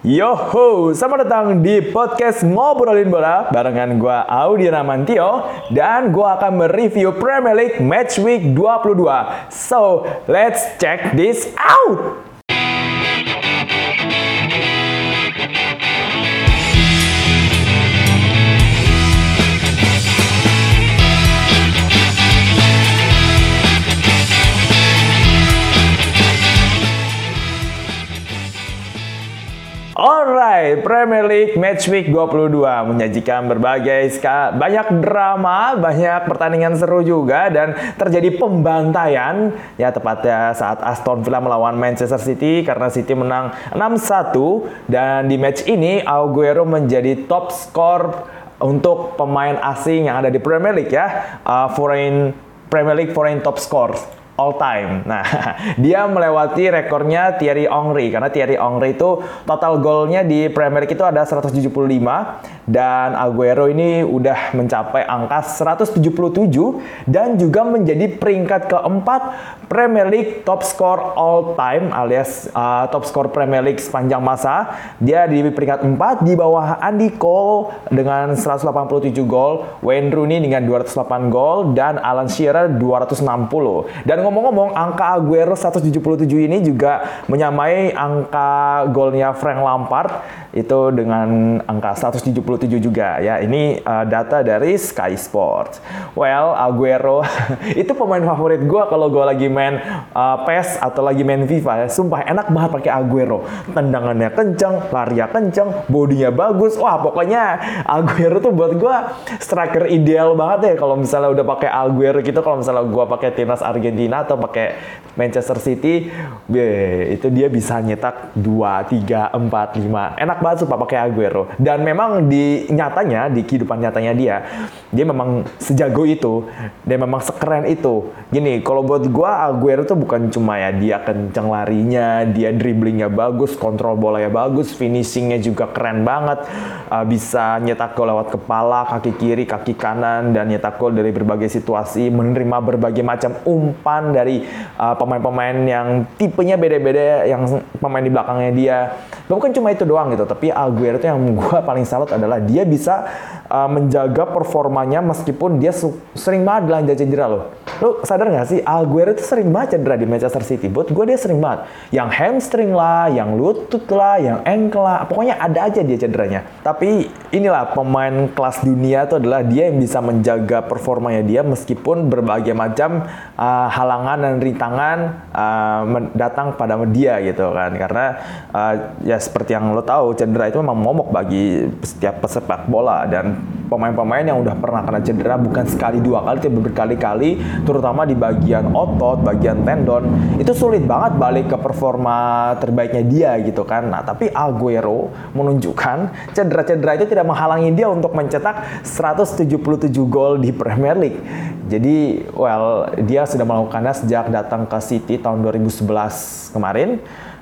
Yoho, selamat datang di podcast Ngobrolin Bola barengan gue Audi Ramantio dan gue akan mereview Premier League Match Week 22. So, let's check this out! Premier League Match Week 22 menyajikan berbagai banyak drama, banyak pertandingan seru juga dan terjadi pembantaian. Ya tepatnya saat Aston Villa melawan Manchester City karena City menang 6-1 dan di match ini Aguero menjadi top skor untuk pemain asing yang ada di Premier League ya, uh, foreign Premier League foreign top score all time. Nah, dia melewati rekornya Thierry Henry karena Thierry Henry itu total golnya di Premier League itu ada 175 dan Aguero ini udah mencapai angka 177 dan juga menjadi peringkat keempat Premier League top score all time alias uh, top score Premier League sepanjang masa. Dia di peringkat 4 di bawah Andy Cole dengan 187 gol, Wayne Rooney dengan 208 gol dan Alan Shearer 260. Dan ngomong-ngomong, angka Aguero 177 ini juga menyamai angka golnya Frank Lampard itu dengan angka 177 juga ya. Ini uh, data dari Sky Sports. Well, Aguero itu pemain favorit gue kalau gue lagi main uh, PES atau lagi main FIFA ya. Sumpah enak banget pakai Aguero. Tendangannya kenceng, larinya kenceng, bodinya bagus. Wah, pokoknya Aguero tuh buat gue striker ideal banget ya kalau misalnya udah pakai Aguero gitu kalau misalnya gue pakai timnas Argentina atau pakai Manchester City, be, itu dia bisa nyetak 2, 3, 4, 5. Enak banget sumpah pakai Aguero. Dan memang di nyatanya, di kehidupan nyatanya dia, dia memang sejago itu. Dia memang sekeren itu. Gini, kalau buat gua Aguero tuh bukan cuma ya dia kenceng larinya, dia dribblingnya bagus, kontrol bolanya bagus, finishingnya juga keren banget. Uh, bisa nyetak gol lewat kepala, kaki kiri, kaki kanan, dan nyetak gol dari berbagai situasi, menerima berbagai macam umpan dari uh, pemain-pemain yang tipenya beda-beda, yang pemain di belakangnya dia. Bukan cuma itu doang gitu, tapi Aguero itu yang gue paling salut adalah dia bisa uh, menjaga performanya meskipun dia sering banget belanja cedera loh. Lu sadar gak sih Aguero itu sering banget cedera di Manchester City. Buat gue dia sering banget. Yang hamstring lah, yang lutut lah, yang ankle lah. Pokoknya ada aja dia cederanya. Tapi inilah pemain kelas dunia itu adalah dia yang bisa menjaga performanya dia meskipun berbagai macam uh, halangan dan rintangan uh, datang pada dia gitu kan. Karena uh, ya seperti yang lo tahu cedera itu memang momok bagi setiap pesepak bola dan pemain-pemain yang udah pernah kena cedera bukan sekali dua kali tapi berkali-kali terutama di bagian otot, bagian tendon itu sulit banget balik ke performa terbaiknya dia gitu kan. Nah, tapi Aguero menunjukkan cedera-cedera itu tidak menghalangi dia untuk mencetak 177 gol di Premier League. Jadi, well, dia sudah melakukannya sejak datang ke City tahun 2011 kemarin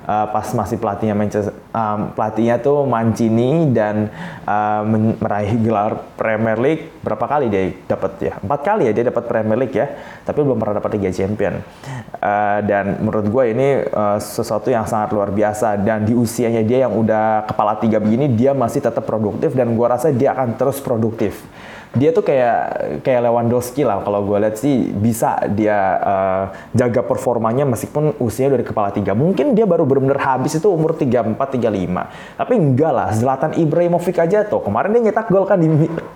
uh, pas masih pelatihnya Manchester um, pelatihnya tuh Mancini dan uh, meraih gelar Premier League berapa kali dia dapat ya? Empat kali ya dia dapat Premier League ya tapi belum pernah dapat Liga Champion. Uh, dan menurut gue ini uh, sesuatu yang sangat luar biasa dan di usianya dia yang udah kepala tiga begini dia masih tetap produktif dan gue rasa dia akan terus produktif dia tuh kayak kayak Lewandowski lah kalau gue lihat sih. Bisa dia uh, jaga performanya meskipun usianya dari kepala tiga. Mungkin dia baru benar-benar habis itu umur 34 35 tapi enggak lah Zlatan Ibrahimovic aja tuh. Kemarin dia nyetak gol kan di,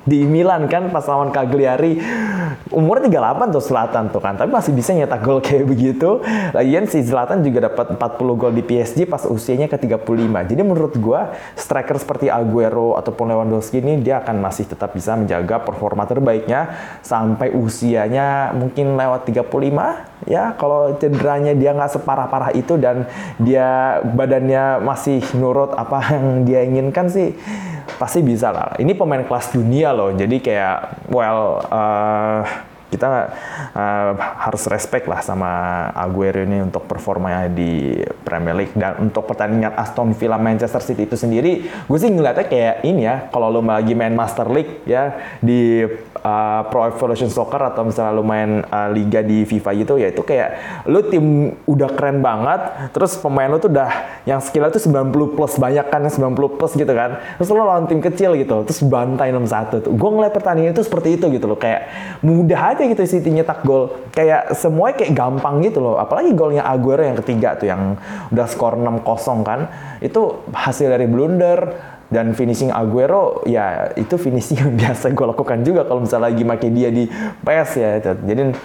di Milan kan pas lawan Cagliari. Umur 38 tuh Zlatan tuh kan tapi masih bisa nyetak gol kayak begitu. Lagian si Zlatan juga dapat 40 gol di PSG pas usianya ke 35 jadi menurut gue striker seperti Aguero ataupun Lewandowski ini dia akan masih tetap bisa menjaga performa terbaiknya sampai usianya mungkin lewat 35 ya kalau cederanya dia nggak separah-parah itu dan dia badannya masih nurut apa yang dia inginkan sih pasti bisa lah. Ini pemain kelas dunia loh, jadi kayak well uh, kita uh, harus respect lah sama Aguero ini untuk performanya di Premier League. Dan untuk pertandingan Aston Villa Manchester City itu sendiri gue sih ngeliatnya kayak ini ya kalau lo lagi main Master League ya di uh, Pro Evolution Soccer atau misalnya lo main uh, liga di FIFA gitu ya itu kayak lo tim udah keren banget terus pemain lo tuh udah yang skill tuh 90 plus banyak kan 90 plus gitu kan. Terus lo lawan tim kecil gitu terus bantai 6-1 tuh. Gue ngeliat pertandingan itu seperti itu gitu loh kayak mudah aja gitu City nyetak gol. Kayak semuanya kayak gampang gitu loh apalagi golnya Aguero yang ketiga tuh yang udah skor 6-0 kan. Itu hasil dari blunder dan finishing Aguero ya itu finishing yang biasa gue lakukan juga kalau misalnya lagi make dia di PS ya jadi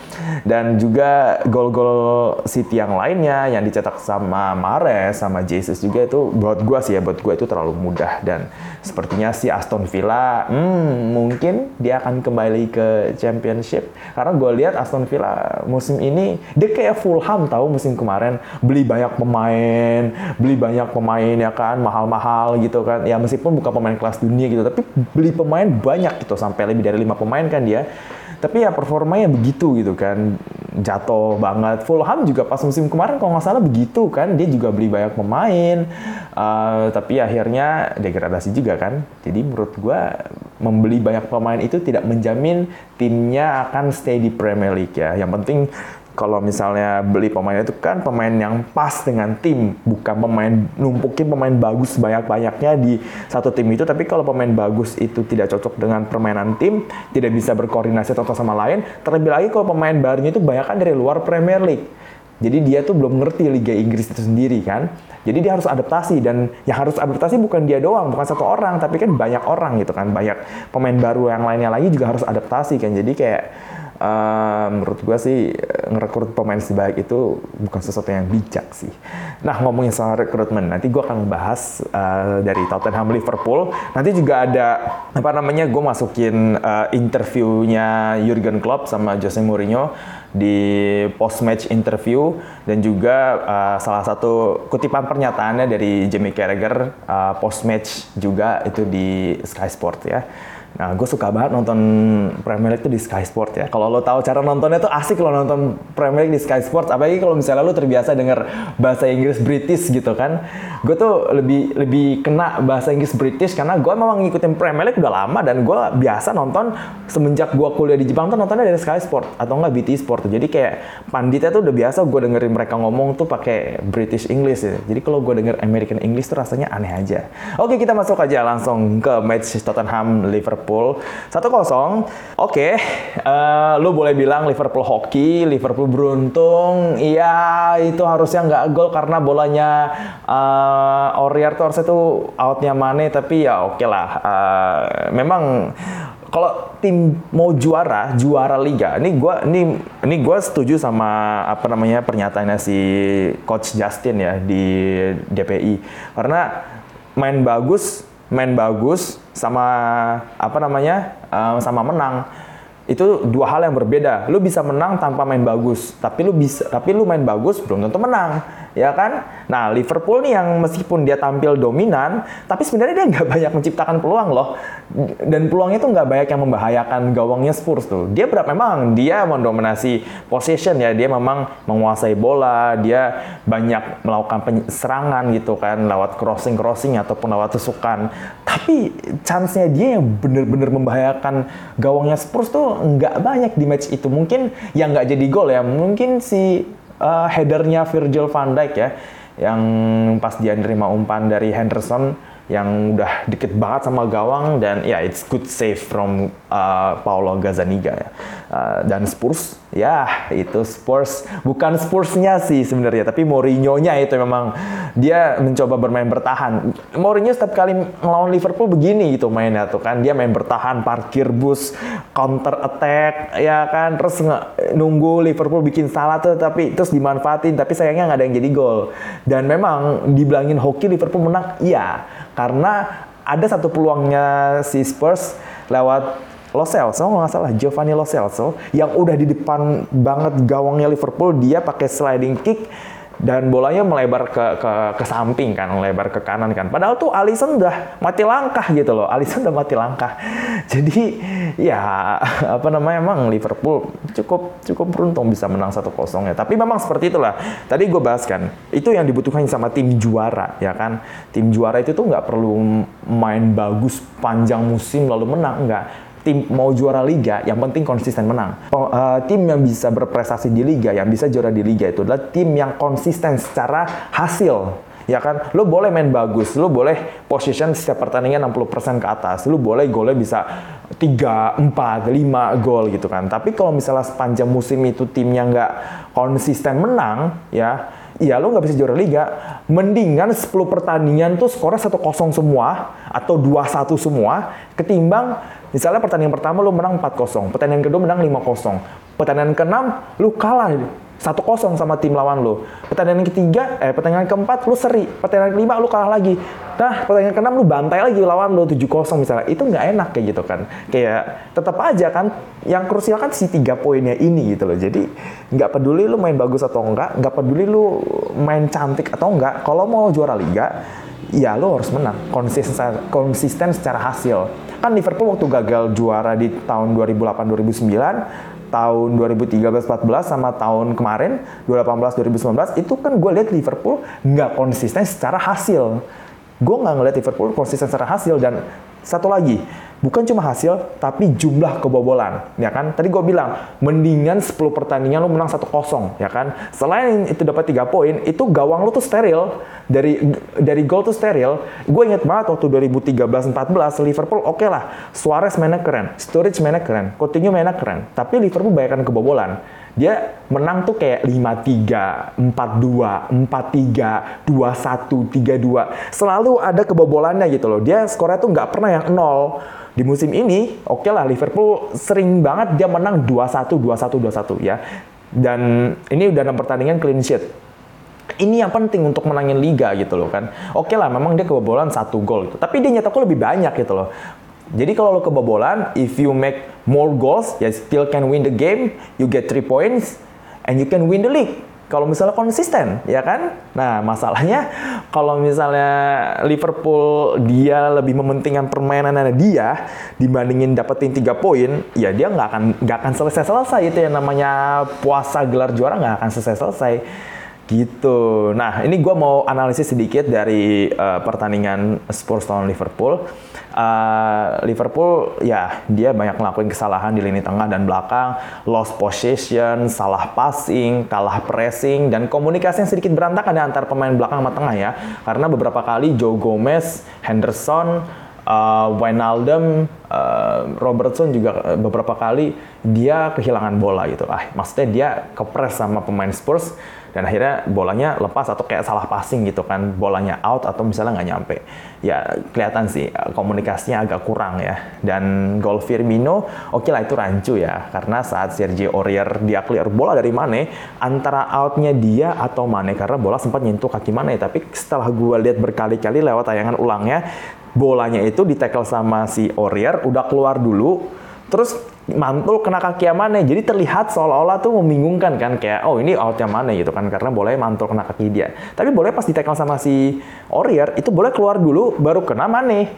dan juga gol-gol City yang lainnya yang dicetak sama Mares sama Jesus juga itu buat gue sih ya buat gue itu terlalu mudah. Dan sepertinya si Aston Villa hmm, mungkin dia akan kembali ke Championship. Karena gue lihat Aston Villa musim ini dia kayak Fulham tahu musim kemarin beli banyak pemain beli banyak pemain ya kan mahal-mahal gitu kan. Ya meskipun meskipun bukan pemain kelas dunia gitu tapi beli pemain banyak gitu sampai lebih dari lima pemain kan dia. Tapi ya performanya begitu gitu kan. Jatuh banget. Fulham juga pas musim kemarin kalau nggak salah begitu kan. Dia juga beli banyak pemain. Uh, tapi akhirnya degradasi juga kan. Jadi menurut gue membeli banyak pemain itu tidak menjamin timnya akan stay di Premier League ya. Yang penting kalau misalnya beli pemain itu kan pemain yang pas dengan tim, bukan pemain numpukin pemain bagus banyak-banyaknya di satu tim itu. Tapi kalau pemain bagus itu tidak cocok dengan permainan tim, tidak bisa berkoordinasi satu sama lain, terlebih lagi kalau pemain barunya itu banyak kan dari luar Premier League. Jadi dia tuh belum ngerti Liga Inggris itu sendiri kan. Jadi dia harus adaptasi dan yang harus adaptasi bukan dia doang, bukan satu orang, tapi kan banyak orang gitu kan. Banyak pemain baru yang lainnya lagi juga harus adaptasi kan. Jadi kayak uh, menurut gue sih ngerekrut pemain sebaik itu bukan sesuatu yang bijak sih. Nah ngomongin soal rekrutmen, nanti gue akan membahas uh, dari Tottenham Liverpool. Nanti juga ada apa namanya gue masukin uh, interviewnya Jurgen Klopp sama Jose Mourinho di post match interview dan juga uh, salah satu kutipan pernyataannya dari Jamie Carragher uh, post match juga itu di Sky Sport ya. Nah, gue suka banget nonton Premier League tuh di Sky Sport ya. Kalau lo tahu cara nontonnya tuh asik lo nonton Premier League di Sky Sport. Apalagi kalau misalnya lo terbiasa denger bahasa Inggris British gitu kan. Gue tuh lebih lebih kena bahasa Inggris British karena gue memang ngikutin Premier League udah lama dan gue biasa nonton semenjak gue kuliah di Jepang tuh nontonnya dari Sky Sport atau enggak BT Sport. Jadi kayak panditnya tuh udah biasa gue dengerin mereka ngomong tuh pakai British English ya. Jadi kalau gue denger American English tuh rasanya aneh aja. Oke, kita masuk aja langsung ke match Tottenham Liverpool Liverpool. 1-0. Oke, okay. uh, eh, lu boleh bilang Liverpool hoki, Liverpool beruntung. Iya, itu harusnya nggak gol karena bolanya uh, Aurier tuh harusnya tuh outnya Mane, tapi ya oke okay lah. Uh, memang kalau tim mau juara, juara liga, ini gue ini ini gue setuju sama apa namanya pernyataannya si coach Justin ya di DPI karena main bagus main bagus sama apa namanya uh, sama menang itu dua hal yang berbeda. Lu bisa menang tanpa main bagus, tapi lu bisa tapi lu main bagus belum tentu menang ya kan? Nah, Liverpool nih yang meskipun dia tampil dominan, tapi sebenarnya dia nggak banyak menciptakan peluang loh. Dan peluangnya tuh nggak banyak yang membahayakan gawangnya Spurs tuh. Dia berapa memang dia mendominasi possession ya, dia memang menguasai bola, dia banyak melakukan serangan gitu kan, lewat crossing-crossing ataupun lewat tusukan. Tapi chance-nya dia yang bener-bener membahayakan gawangnya Spurs tuh nggak banyak di match itu. Mungkin yang nggak jadi gol ya, mungkin si uh, headernya Virgil van Dijk ya yang pas dia nerima umpan dari Henderson yang udah deket banget sama gawang dan ya yeah, it's good save from uh, Paulo Gazzaniga ya. Uh, dan Spurs ya itu Spurs. Bukan Spursnya sih sebenarnya tapi Mourinho-nya itu memang dia mencoba bermain bertahan. Mourinho setiap kali ngelawan Liverpool begini gitu mainnya tuh kan. Dia main bertahan parkir bus counter attack ya kan. Terus nunggu Liverpool bikin salah tuh tapi terus dimanfaatin. Tapi sayangnya nggak ada yang jadi gol. Dan memang dibilangin hoki Liverpool menang iya karena ada satu peluangnya si Spurs lewat Lo Celso nggak salah Giovanni Lo Celso yang udah di depan banget gawangnya Liverpool dia pakai sliding kick dan bolanya melebar ke, ke ke samping kan, melebar ke kanan kan. Padahal tuh Alisson udah mati langkah gitu loh. Alisson udah mati langkah. Jadi ya apa namanya emang Liverpool cukup cukup beruntung bisa menang 1-0 ya. Tapi memang seperti itulah. Tadi gue bahas kan, itu yang dibutuhkan sama tim juara ya kan. Tim juara itu tuh nggak perlu main bagus panjang musim lalu menang enggak tim mau juara liga, yang penting konsisten menang. Oh, uh, tim yang bisa berprestasi di liga, yang bisa juara di liga itu adalah tim yang konsisten secara hasil. Ya kan, lo boleh main bagus, lo boleh position setiap pertandingan 60% ke atas, lo boleh golnya bisa 3, 4, 5 gol gitu kan. Tapi kalau misalnya sepanjang musim itu timnya nggak konsisten menang, ya ya lo nggak bisa juara liga. Mendingan 10 pertandingan tuh skornya 1-0 semua atau 2-1 semua ketimbang Misalnya pertandingan pertama lu menang 4-0, pertandingan kedua menang 5-0. Pertandingan keenam lu kalah 1-0 sama tim lawan lu. Pertandingan ketiga, eh pertandingan keempat lu seri, pertandingan kelima lu kalah lagi. Nah, pertandingan keenam lu bantai lagi lawan lu 7-0 misalnya. Itu nggak enak kayak gitu kan. Kayak tetap aja kan yang krusial kan si tiga poinnya ini gitu loh. Jadi nggak peduli lu main bagus atau enggak, nggak peduli lu main cantik atau enggak, kalau mau juara liga, ya lu harus menang konsisten konsisten secara hasil Kan Liverpool waktu gagal juara di tahun 2008-2009, tahun 2013-14 sama tahun kemarin 2018-2019 itu kan gue lihat Liverpool nggak konsisten secara hasil. Gue nggak ngeliat Liverpool konsisten secara hasil dan satu lagi bukan cuma hasil, tapi jumlah kebobolan, ya kan? Tadi gue bilang, mendingan 10 pertandingan lu menang 1-0, ya kan? Selain itu dapat 3 poin, itu gawang lu tuh steril. Dari dari gol tuh steril. Gue inget banget waktu 2013-14, Liverpool oke okay lah. Suarez mainnya keren, Sturridge mainnya keren, Coutinho mainnya keren. Tapi Liverpool bayarkan kebobolan dia menang tuh kayak 5-3, 4-2, 4-3, 2-1, 3-2. Selalu ada kebobolannya gitu loh. Dia skornya tuh nggak pernah yang nol di musim ini, oke okay lah Liverpool sering banget dia menang 2-1, 2-1, 2-1 ya. Dan ini udah enam pertandingan clean sheet. Ini yang penting untuk menangin liga gitu loh kan. Oke okay lah, memang dia kebobolan satu gol gitu. Tapi dia nyetak lebih banyak gitu loh. Jadi kalau lo kebobolan, if you make more goals, ya still can win the game, you get three points, and you can win the league. Kalau misalnya konsisten, ya kan? Nah, masalahnya kalau misalnya Liverpool dia lebih mementingkan permainannya dia dibandingin dapetin tiga poin, ya dia nggak akan nggak akan selesai-selesai. Itu yang namanya puasa gelar juara nggak akan selesai-selesai gitu. Nah, ini gue mau analisis sedikit dari uh, pertandingan Spurs lawan Liverpool uh, Liverpool ya dia banyak ngelakuin kesalahan di lini tengah dan belakang, lost possession, salah passing, kalah pressing dan komunikasi yang sedikit berantakan ya antar pemain belakang sama tengah ya. Karena beberapa kali Joe Gomez, Henderson, uh, Wijnaldum, uh, Robertson juga beberapa kali dia kehilangan bola gitu. Ah, maksudnya dia kepres sama pemain Spurs dan akhirnya bolanya lepas atau kayak salah passing gitu kan. Bolanya out atau misalnya nggak nyampe. Ya kelihatan sih eh, komunikasinya agak kurang ya. Dan gol Firmino oke okay lah itu rancu ya. Karena saat Sergio Aurier dia clear bola dari Mane antara outnya dia atau Mane. Karena bola sempat nyentuh kaki Mane. Tapi setelah gue lihat berkali-kali lewat tayangan ulangnya bolanya itu di tackle sama si Aurier udah keluar dulu. Terus mantul kena kaki yang mana jadi terlihat seolah-olah tuh membingungkan kan kayak oh ini out yang mana gitu kan karena boleh mantul kena kaki dia tapi boleh pas di sama si Aurier itu boleh keluar dulu baru kena mana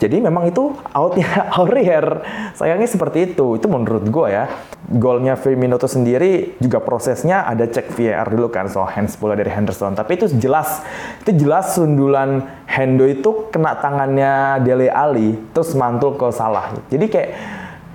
jadi memang itu outnya Aurier. Sayangnya seperti itu. Itu menurut gue ya. Golnya Firmino itu sendiri juga prosesnya ada cek VAR dulu kan soal hands bola dari Henderson. Tapi itu jelas, itu jelas sundulan Hendo itu kena tangannya Dele Ali terus mantul ke salah. Jadi kayak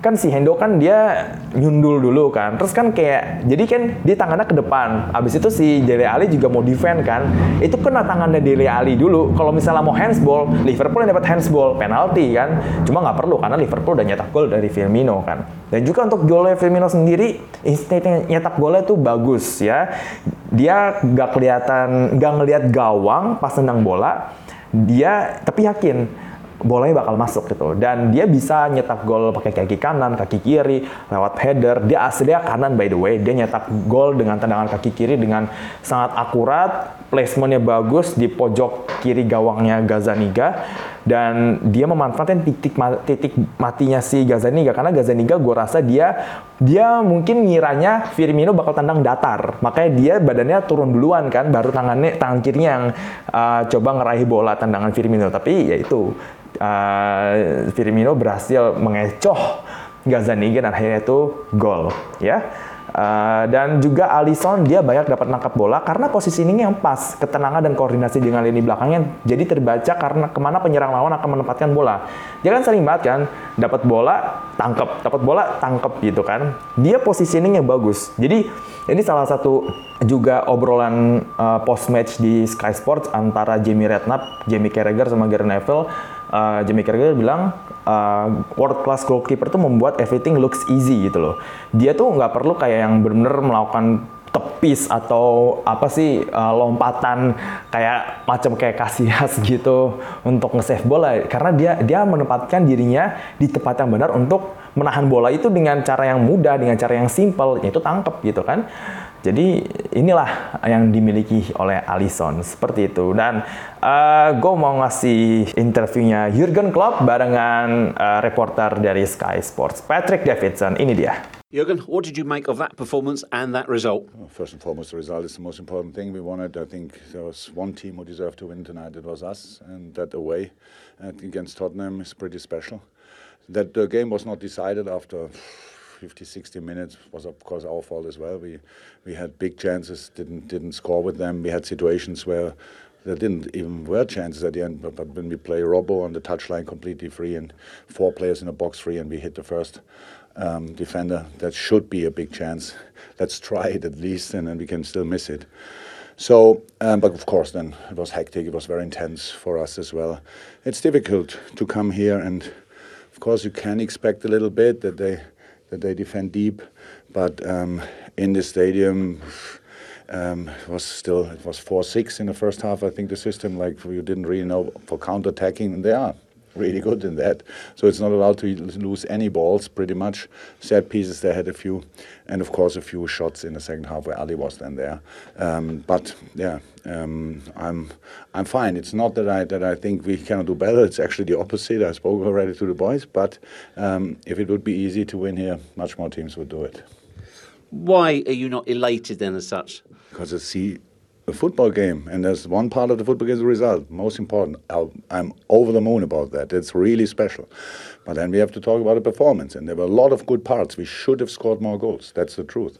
kan si Hendo kan dia nyundul dulu kan. Terus kan kayak jadi kan dia tangannya ke depan. Abis itu si Dele Ali juga mau defend kan. Itu kena tangannya Dele Ali dulu. Kalau misalnya mau handsball, Liverpool yang dapat handsball, penalti kan. Cuma nggak perlu karena Liverpool udah nyetak gol dari Firmino kan. Dan juga untuk golnya Firmino sendiri, insting nyetak golnya tuh bagus ya. Dia nggak kelihatan, nggak ngelihat gawang pas nendang bola. Dia tapi yakin bolanya bakal masuk gitu. Dan dia bisa nyetak gol pakai kaki kanan, kaki kiri, lewat header. Dia aslinya kanan by the way. Dia nyetak gol dengan tendangan kaki kiri dengan sangat akurat, placementnya bagus di pojok kiri gawangnya Gazaniga. dan dia memanfaatkan titik titik matinya si Gazaniga karena Gazaniga gue rasa dia dia mungkin ngiranya Firmino bakal tendang datar makanya dia badannya turun duluan kan baru tangannya tangan kirinya yang uh, coba ngeraih bola tendangan Firmino tapi ya itu uh, Firmino berhasil mengecoh Gazaniga dan akhirnya itu gol ya Uh, dan juga Alisson dia banyak dapat nangkap bola karena posisi ini yang pas, ketenangan dan koordinasi dengan lini belakangnya jadi terbaca karena ke mana penyerang lawan akan menempatkan bola. Dia kan sering banget kan, dapat bola, tangkep, dapat bola, tangkep gitu kan. Dia positioning yang bagus. Jadi ini salah satu juga obrolan uh, post match di Sky Sports antara Jamie Redknapp, Jamie Carragher sama Gary Neville. Uh, Jamie Carragher bilang uh, world class goalkeeper itu membuat everything looks easy gitu loh. Dia tuh nggak perlu kayak yang benar-benar melakukan tepis atau apa sih uh, lompatan kayak macam kayak Casillas gitu untuk nge-save bola karena dia dia menempatkan dirinya di tempat yang benar untuk menahan bola itu dengan cara yang mudah dengan cara yang simple yaitu tangkep gitu kan jadi inilah yang dimiliki oleh Alisson seperti itu. Dan uh, eh, gue mau ngasih interviewnya Jurgen Klopp barengan uh, reporter dari Sky Sports Patrick Davidson. Ini dia. Jurgen, what did you make of that performance and that result? Well, first and foremost, the result is the most important thing. We wanted, I think, there was one team who deserved to win tonight. It was us, and that away against Tottenham is pretty special. That the game was not decided after 50, 60 minutes was of course our fault as well. We we had big chances, didn't didn't score with them. We had situations where there didn't even were chances at the end. But, but when we play Robbo on the touchline completely free and four players in a box free, and we hit the first um, defender, that should be a big chance. Let's try it at least, and then we can still miss it. So, um, but of course, then it was hectic. It was very intense for us as well. It's difficult to come here, and of course, you can expect a little bit that they that they defend deep. But um, in the stadium, um, it was still it was four six in the first half. I think the system like you didn't really know for counter attacking, and they are really good in that. So it's not allowed to lose any balls, pretty much. Set pieces, they had a few, and of course a few shots in the second half where Ali was then there. Um, but yeah, um, I'm I'm fine. It's not that I that I think we cannot do better. It's actually the opposite. I spoke already to the boys, but um, if it would be easy to win here, much more teams would do it. Why are you not elated then as such? Because I see a football game, and there's one part of the football game is the result. Most important. I'm over the moon about that. It's really special. But then we have to talk about the performance, and there were a lot of good parts. We should have scored more goals. That's the truth.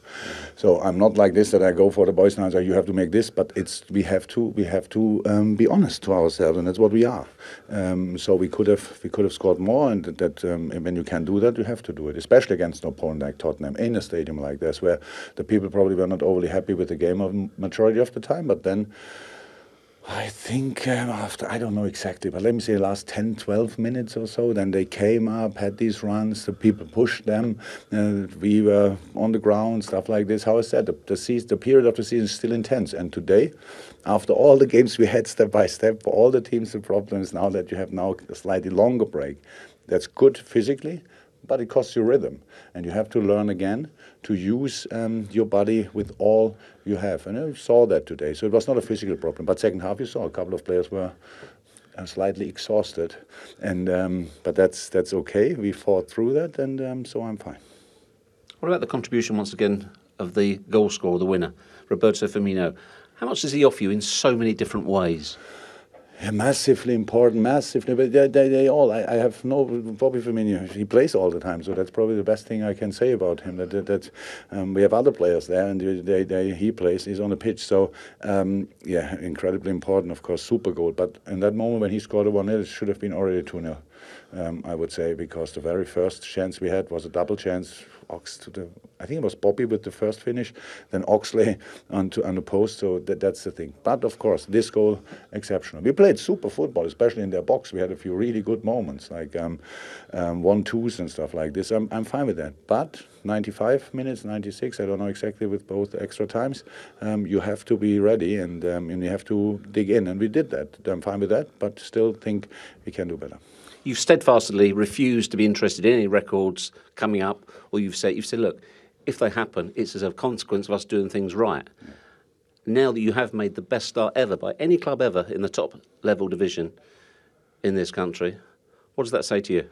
So I'm not like this that I go for the boys and say you have to make this, but it's we have to we have to um, be honest to ourselves, and that's what we are. Um, so we could have we could have scored more, and that um, when you can do that, you have to do it, especially against an opponent like Tottenham in a stadium like this, where the people probably were not overly happy with the game of majority of the time, but then. I think um, after, I don't know exactly, but let me say the last 10, 12 minutes or so, then they came up, had these runs, the people pushed them, uh, we were on the ground, stuff like this. How I said, the, the, season, the period of the season is still intense. And today, after all the games we had step by step, for all the teams, the problem is now that you have now a slightly longer break. That's good physically, but it costs you rhythm. And you have to learn again to use um, your body with all you have. And you saw that today. So it was not a physical problem. But second half, you saw a couple of players were uh, slightly exhausted. And um, But that's, that's okay. We fought through that, and um, so I'm fine. What about the contribution, once again, of the goal scorer, the winner, Roberto Firmino? How much does he offer you in so many different ways? Massively important, massively. But they, they, they all. I, I, have no Bobby Firmino. He plays all the time, so that's probably the best thing I can say about him. That that, that um, we have other players there, and they, they, he plays. He's on the pitch, so um, yeah, incredibly important. Of course, super goal. But in that moment when he scored a one 0 it should have been already two 0 um, I would say, because the very first chance we had was a double chance Ox to the, I think it was Bobby with the first finish, then Oxley onto on the post. So that, that's the thing. But of course, this goal exceptional. We played super football, especially in their box. We had a few really good moments, like um, um, one twos and stuff like this. I'm, I'm fine with that. But 95 minutes, 96, I don't know exactly with both extra times. Um, you have to be ready and, um, and you have to dig in, and we did that. I'm fine with that, but still think we can do better you've steadfastly refused to be interested in any records coming up, or you've said you've said, look, if they happen, it's as a consequence of us doing things right. Yeah. Now that you have made the best start ever by any club ever in the top level division, in this country. What does that say to you?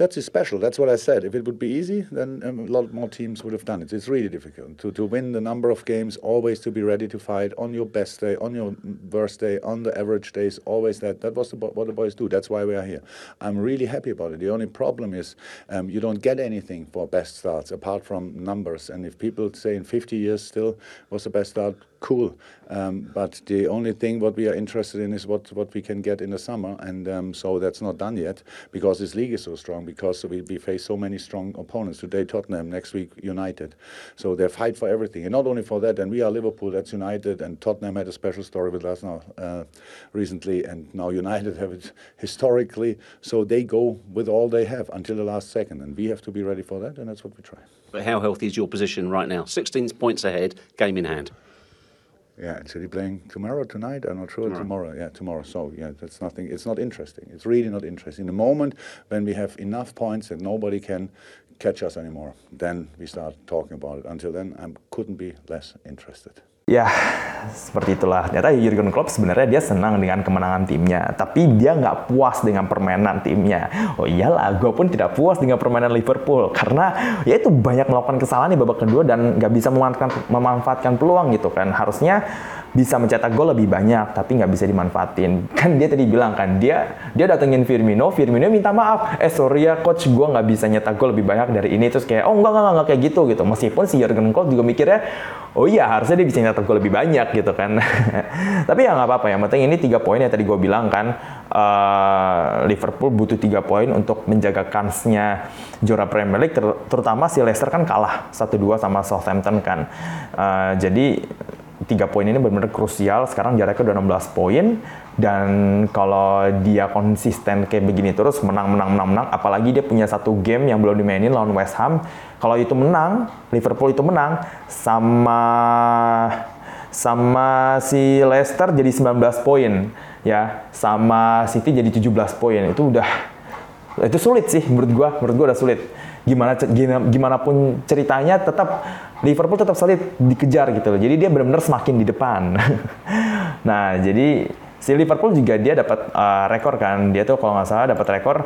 That's special. That's what I said. If it would be easy, then um, a lot more teams would have done it. It's really difficult to, to win the number of games, always to be ready to fight on your best day, on your worst day, on the average days, always that. That was the, what the boys do. That's why we are here. I'm really happy about it. The only problem is um, you don't get anything for best starts apart from numbers. And if people say in 50 years still was the best start, cool. Um, but the only thing what we are interested in is what, what we can get in the summer. And um, so that's not done yet because this league is so strong because we, we face so many strong opponents. Today, Tottenham, next week, United. So they fight for everything. And not only for that, and we are Liverpool, that's United, and Tottenham had a special story with us now uh, recently, and now United have it historically. So they go with all they have until the last second, and we have to be ready for that, and that's what we try. But how healthy is your position right now? 16 points ahead, game in hand. Yeah, and City playing tomorrow, tonight? I'm not sure. Tomorrow. Tomorrow. yeah, tomorrow. So yeah, that's nothing. It's not interesting. It's really not interesting. In the moment when we have enough points that nobody can catch us anymore, then we start talking about it. Until then, I couldn't be less interested. Ya, seperti itulah. Ternyata Jurgen Klopp sebenarnya dia senang dengan kemenangan timnya, tapi dia nggak puas dengan permainan timnya. Oh iyalah, gue pun tidak puas dengan permainan Liverpool karena ya itu banyak melakukan kesalahan di babak kedua dan nggak bisa memanfaatkan, memanfaatkan peluang gitu kan. Harusnya bisa mencetak gol lebih banyak, tapi nggak bisa dimanfaatin. Kan dia tadi bilang kan, dia dia datengin Firmino, Firmino minta maaf, eh sorry ya coach, gue nggak bisa nyetak gol lebih banyak dari ini. Terus kayak, oh enggak, enggak, enggak, kayak gitu gitu. Meskipun si Jurgen Klopp juga mikirnya, oh iya harusnya dia bisa nyetak gol lebih banyak gitu kan. tapi ya nggak apa-apa, yang penting ini tiga poin yang tadi gue bilang kan, uh, Liverpool butuh tiga poin untuk menjaga kansnya juara Premier League, ter terutama si Leicester kan kalah 1-2 sama Southampton kan. Uh, jadi tiga poin ini benar-benar krusial. Sekarang jaraknya udah 16 poin dan kalau dia konsisten kayak begini terus menang menang menang menang apalagi dia punya satu game yang belum dimainin lawan West Ham. Kalau itu menang, Liverpool itu menang sama sama si Leicester jadi 19 poin ya, sama City jadi 17 poin. Itu udah itu sulit sih menurut gua, menurut gua udah sulit. Gimana gimana pun ceritanya tetap Liverpool tetap sulit dikejar gitu loh. Jadi dia benar-benar semakin di depan. nah, jadi si Liverpool juga dia dapat uh, rekor kan. Dia tuh kalau nggak salah dapat rekor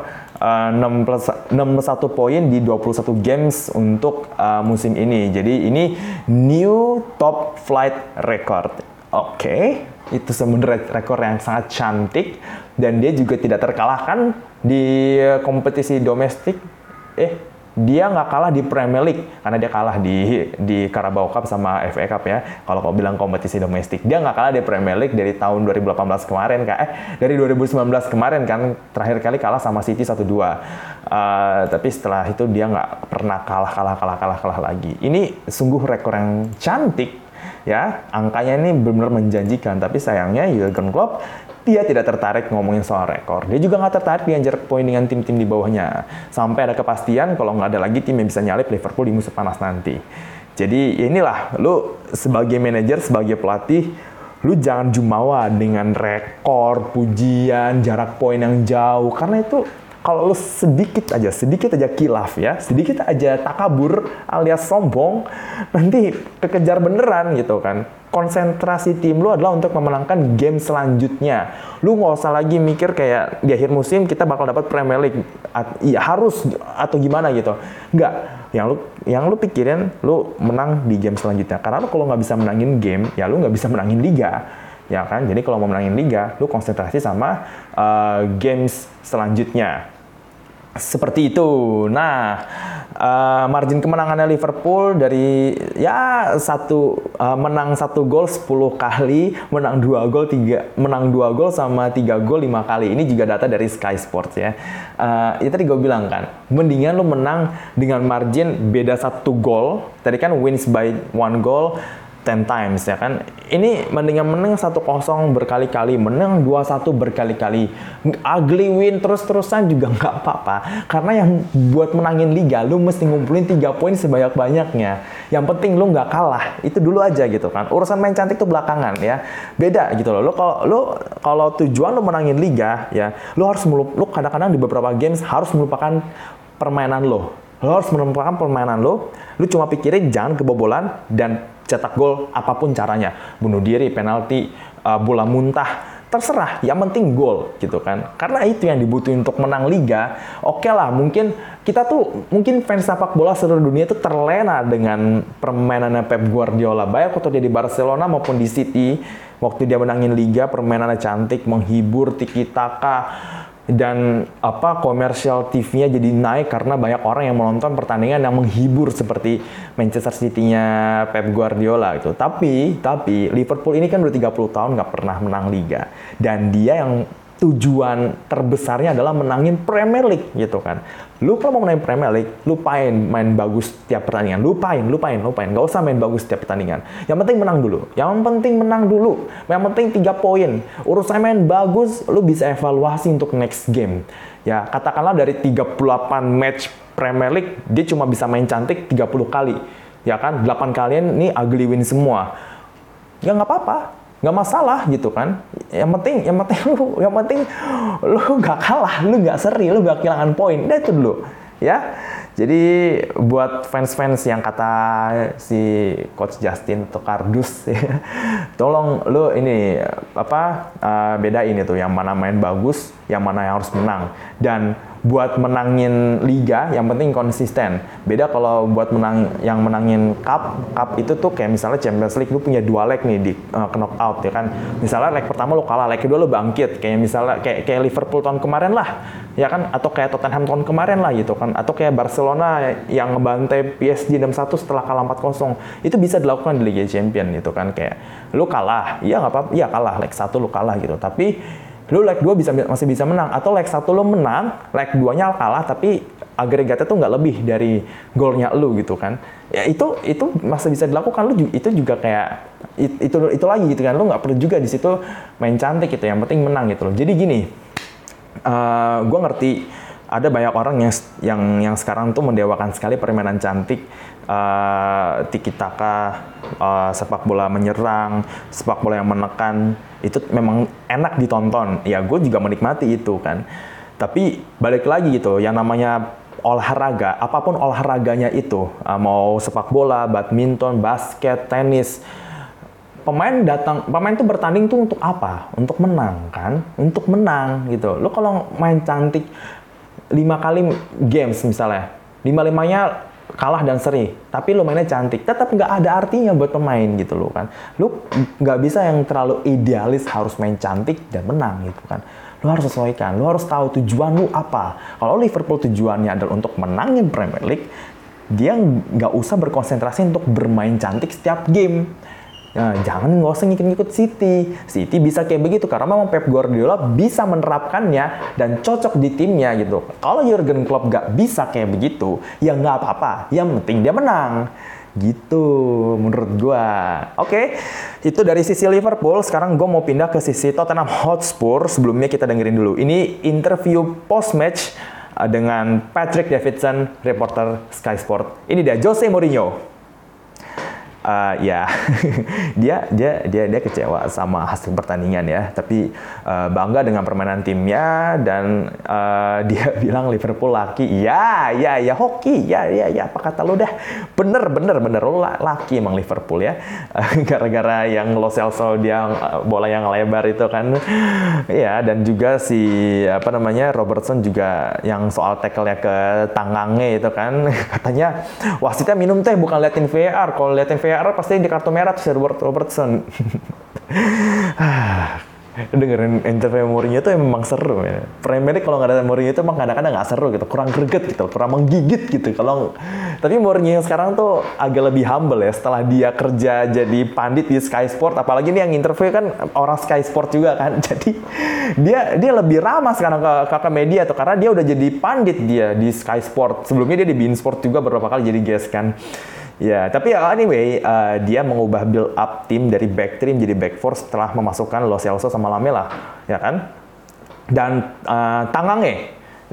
uh, 6 plus 61 poin di 21 games untuk uh, musim ini. Jadi ini new top flight record. Oke, okay. itu sebenarnya rekor yang sangat cantik dan dia juga tidak terkalahkan di kompetisi domestik. Eh, dia nggak kalah di Premier League karena dia kalah di di Carabao Cup sama FA Cup ya. Kalau kau bilang kompetisi domestik, dia nggak kalah di Premier League dari tahun 2018 kemarin kan. Eh dari 2019 kemarin kan terakhir kali kalah sama City 1-2. Uh, tapi setelah itu dia nggak pernah kalah kalah kalah kalah kalah lagi. Ini sungguh rekor yang cantik ya. Angkanya ini benar-benar menjanjikan tapi sayangnya Jurgen Klopp dia tidak tertarik ngomongin soal rekor. Dia juga nggak tertarik dianjar poin dengan tim-tim di bawahnya. Sampai ada kepastian kalau nggak ada lagi tim yang bisa nyalip Liverpool di musim panas nanti. Jadi inilah, lu sebagai manajer, sebagai pelatih, lu jangan jumawa dengan rekor, pujian, jarak poin yang jauh. Karena itu kalau lu sedikit aja, sedikit aja kilaf ya, sedikit aja takabur alias sombong, nanti kekejar beneran gitu kan. Konsentrasi tim lu adalah untuk memenangkan game selanjutnya. Lu nggak usah lagi mikir kayak di akhir musim kita bakal dapat Premier League, iya harus atau gimana gitu. Enggak, yang lu yang lu pikirin lu menang di game selanjutnya. Karena lu kalau nggak bisa menangin game, ya lu nggak bisa menangin liga ya kan jadi kalau mau menangin liga lu konsentrasi sama uh, games selanjutnya seperti itu. Nah, uh, margin kemenangannya Liverpool dari ya satu uh, menang satu gol 10 kali, menang dua gol tiga, menang dua gol sama tiga gol lima kali. Ini juga data dari Sky Sports ya. Uh, itu tadi gue bilang kan, mendingan lu menang dengan margin beda satu gol. Tadi kan wins by one goal 10 times ya kan. Ini mendingan menang 1-0 berkali-kali, menang 2-1 berkali-kali. Ugly win terus-terusan juga nggak apa-apa. Karena yang buat menangin liga, lu mesti ngumpulin 3 poin sebanyak-banyaknya. Yang penting lu nggak kalah. Itu dulu aja gitu kan. Urusan main cantik tuh belakangan ya. Beda gitu loh. Lu kalau lu kalau tujuan lu menangin liga ya, lu harus melup, lu kadang-kadang di beberapa games harus melupakan permainan lo. Lo harus melupakan permainan lo. Lu cuma pikirin jangan kebobolan dan cetak gol apa pun caranya. Bunuh diri, penalti, uh, bola muntah, terserah. Yang penting gol gitu kan. Karena itu yang dibutuhin untuk menang liga oke okay lah mungkin kita tuh mungkin fans sepak bola seluruh dunia itu terlena dengan permainannya Pep Guardiola. Baik waktu dia di Barcelona maupun di City waktu dia menangin liga permainannya cantik menghibur tiki taka dan apa komersial TV-nya jadi naik karena banyak orang yang menonton pertandingan yang menghibur seperti Manchester City-nya Pep Guardiola itu. Tapi tapi Liverpool ini kan udah 30 tahun nggak pernah menang liga dan dia yang tujuan terbesarnya adalah menangin Premier League gitu kan. Lu kalau mau menangin Premier League, lupain main bagus tiap pertandingan. Lupain, lupain, lupain. Gak usah main bagus tiap pertandingan. Yang penting menang dulu. Yang penting menang dulu. Yang penting tiga poin. Urusan main bagus, lu bisa evaluasi untuk next game. Ya, katakanlah dari 38 match Premier League, dia cuma bisa main cantik 30 kali. Ya kan, 8 kalian ini ugly win semua. Ya nggak apa-apa nggak masalah gitu kan. Yang penting yang penting lu yang penting lu nggak kalah lu nggak seri lu nggak kehilangan poin. Itu dulu ya. Jadi buat fans-fans yang kata si coach Justin atau Kardus ya, tolong lu ini apa uh, bedain itu yang mana main bagus yang mana yang harus menang. Dan buat menangin liga yang penting konsisten. Beda kalau buat menang yang menangin cup, cup itu tuh kayak misalnya Champions League lu punya dua leg nih di uh, knockout ya kan. Misalnya leg pertama lu kalah, leg kedua lu bangkit kayak misalnya kayak kayak Liverpool tahun kemarin lah. Ya kan atau kayak Tottenham tahun kemarin lah gitu kan atau kayak Barcelona yang ngebantai PSG 6-1 setelah kalah 4-0. Itu bisa dilakukan di Liga Champion gitu kan kayak lu kalah, iya nggak apa-apa, iya kalah leg satu lu kalah gitu. Tapi lu leg 2 bisa masih bisa menang atau leg 1 lu menang, leg 2-nya kalah tapi agregatnya tuh nggak lebih dari golnya lu gitu kan. Ya itu itu masih bisa dilakukan lu itu juga kayak itu itu lagi gitu kan. Lu nggak perlu juga di situ main cantik gitu. Yang penting menang gitu loh. Jadi gini, uh, gua ngerti ada banyak orang yang yang yang sekarang tuh mendewakan sekali permainan cantik uh, tiki taka uh, sepak bola menyerang sepak bola yang menekan itu memang enak ditonton. Ya gue juga menikmati itu kan. Tapi balik lagi gitu yang namanya olahraga apa pun olahraganya itu uh, mau sepak bola badminton basket tenis pemain datang pemain tuh bertanding tuh untuk apa? Untuk menang kan? Untuk menang gitu. Lo kalau main cantik lima kali games misalnya lima limanya kalah dan seri, tapi lo mainnya cantik, tetap nggak ada artinya buat pemain gitu loh kan. Lo nggak bisa yang terlalu idealis harus main cantik dan menang gitu kan. Lo harus sesuaikan, lo harus tahu tujuan lo apa. Kalau Liverpool tujuannya adalah untuk menangin Premier League, dia nggak usah berkonsentrasi untuk bermain cantik setiap game Nah, jangan nggak usah ngikut-ngikut City. City bisa kayak begitu karena memang Pep Guardiola bisa menerapkannya dan cocok di timnya gitu. Kalau Jurgen Klopp nggak bisa kayak begitu, ya nggak apa-apa. Yang penting dia menang. Gitu menurut gua. Oke, itu dari sisi Liverpool. Sekarang gue mau pindah ke sisi Tottenham Hotspur. Sebelumnya kita dengerin dulu. Ini interview post match uh, dengan Patrick Davidson, reporter Sky Sport. Ini dia Jose Mourinho uh, ya. Dia dia dia dia kecewa sama hasil pertandingan ya. Tapi uh, bangga dengan permainan timnya dan uh, dia bilang Liverpool laki. Ya ya ya hoki. Ya ya ya. Apa kata lo dah? Bener bener bener. Lo laki emang Liverpool ya. Gara-gara yang Lo Celso dia bola yang lebar itu kan. Ya dan juga si apa namanya Robertson juga yang soal tackle ya ke tangannya itu kan. Katanya wasitnya minum teh bukan liatin VAR kalau liatin VAR VAR pasti di kartu merah tuh Robert Robertson. dengerin interview Mourinho itu memang seru ya. Premier League kalau nggak ada Mourinho itu emang kadang-kadang nggak seru gitu, kurang greget gitu, kurang menggigit gitu. Kalau tapi Mourinho yang sekarang tuh agak lebih humble ya setelah dia kerja jadi pandit di Sky Sport, apalagi nih yang interview kan orang Sky Sport juga kan. Jadi dia dia lebih ramah sekarang ke, ke media tuh karena dia udah jadi pandit dia di Sky Sport. Sebelumnya dia di Bein Sport juga beberapa kali jadi guest kan. Ya, tapi ya anyway, uh, dia mengubah build up tim dari back three menjadi back four setelah memasukkan Lo Celso sama Lamela, ya kan? Dan uh,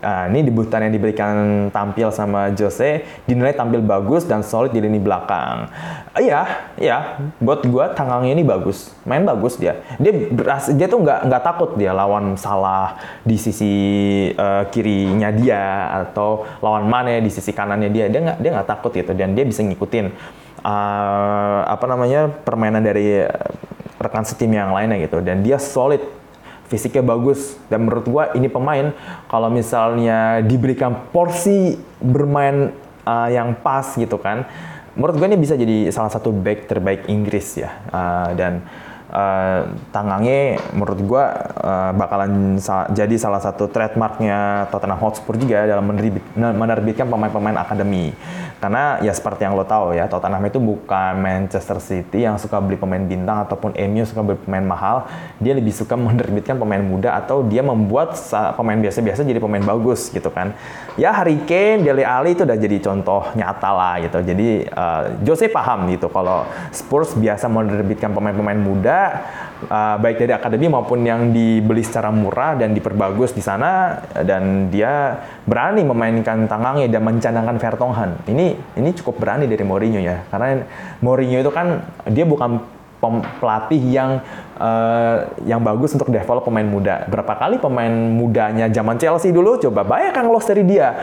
Nah, ini debutan yang diberikan tampil sama Jose dinilai tampil bagus dan solid di lini belakang. Iya, iya, buat gua tangangnya ini bagus, main bagus dia. Dia beras, dia tuh nggak nggak takut dia lawan salah di sisi uh, kirinya dia atau lawan mana di sisi kanannya dia. Dia nggak dia nggak takut gitu dan dia bisa ngikutin uh, apa namanya permainan dari rekan setim yang lainnya gitu dan dia solid fisiknya bagus. Dan menurut gua ini pemain kalau misalnya diberikan porsi bermain uh, yang pas gitu kan menurut gue ini bisa jadi salah satu back terbaik Inggris ya. Uh, dan uh, Tangange menurut gue uh, bakalan sa jadi salah satu trademarknya Tottenham Hotspur juga dalam menerbit menerbitkan pemain-pemain akademi karena ya seperti yang lo tahu ya Tottenham itu bukan Manchester City yang suka beli pemain bintang ataupun MU suka beli pemain mahal. Dia lebih suka menerbitkan pemain muda atau dia membuat pemain biasa-biasa jadi pemain bagus gitu kan. Ya Harry Kane, Dele Alli itu udah jadi contoh nyata lah gitu. Jadi uh, Jose paham gitu kalau Spurs biasa menerbitkan pemain-pemain muda uh, baik dari akademi maupun yang dibeli secara murah dan diperbagus di sana dan dia berani memainkan tangangnya dan mencandangkan Vertonghen. Ini ini cukup berani dari Mourinho ya karena Mourinho itu kan dia bukan pelatih yang uh, yang bagus untuk develop pemain muda. Berapa kali pemain mudanya zaman Chelsea dulu coba banyak yang lolos dari dia.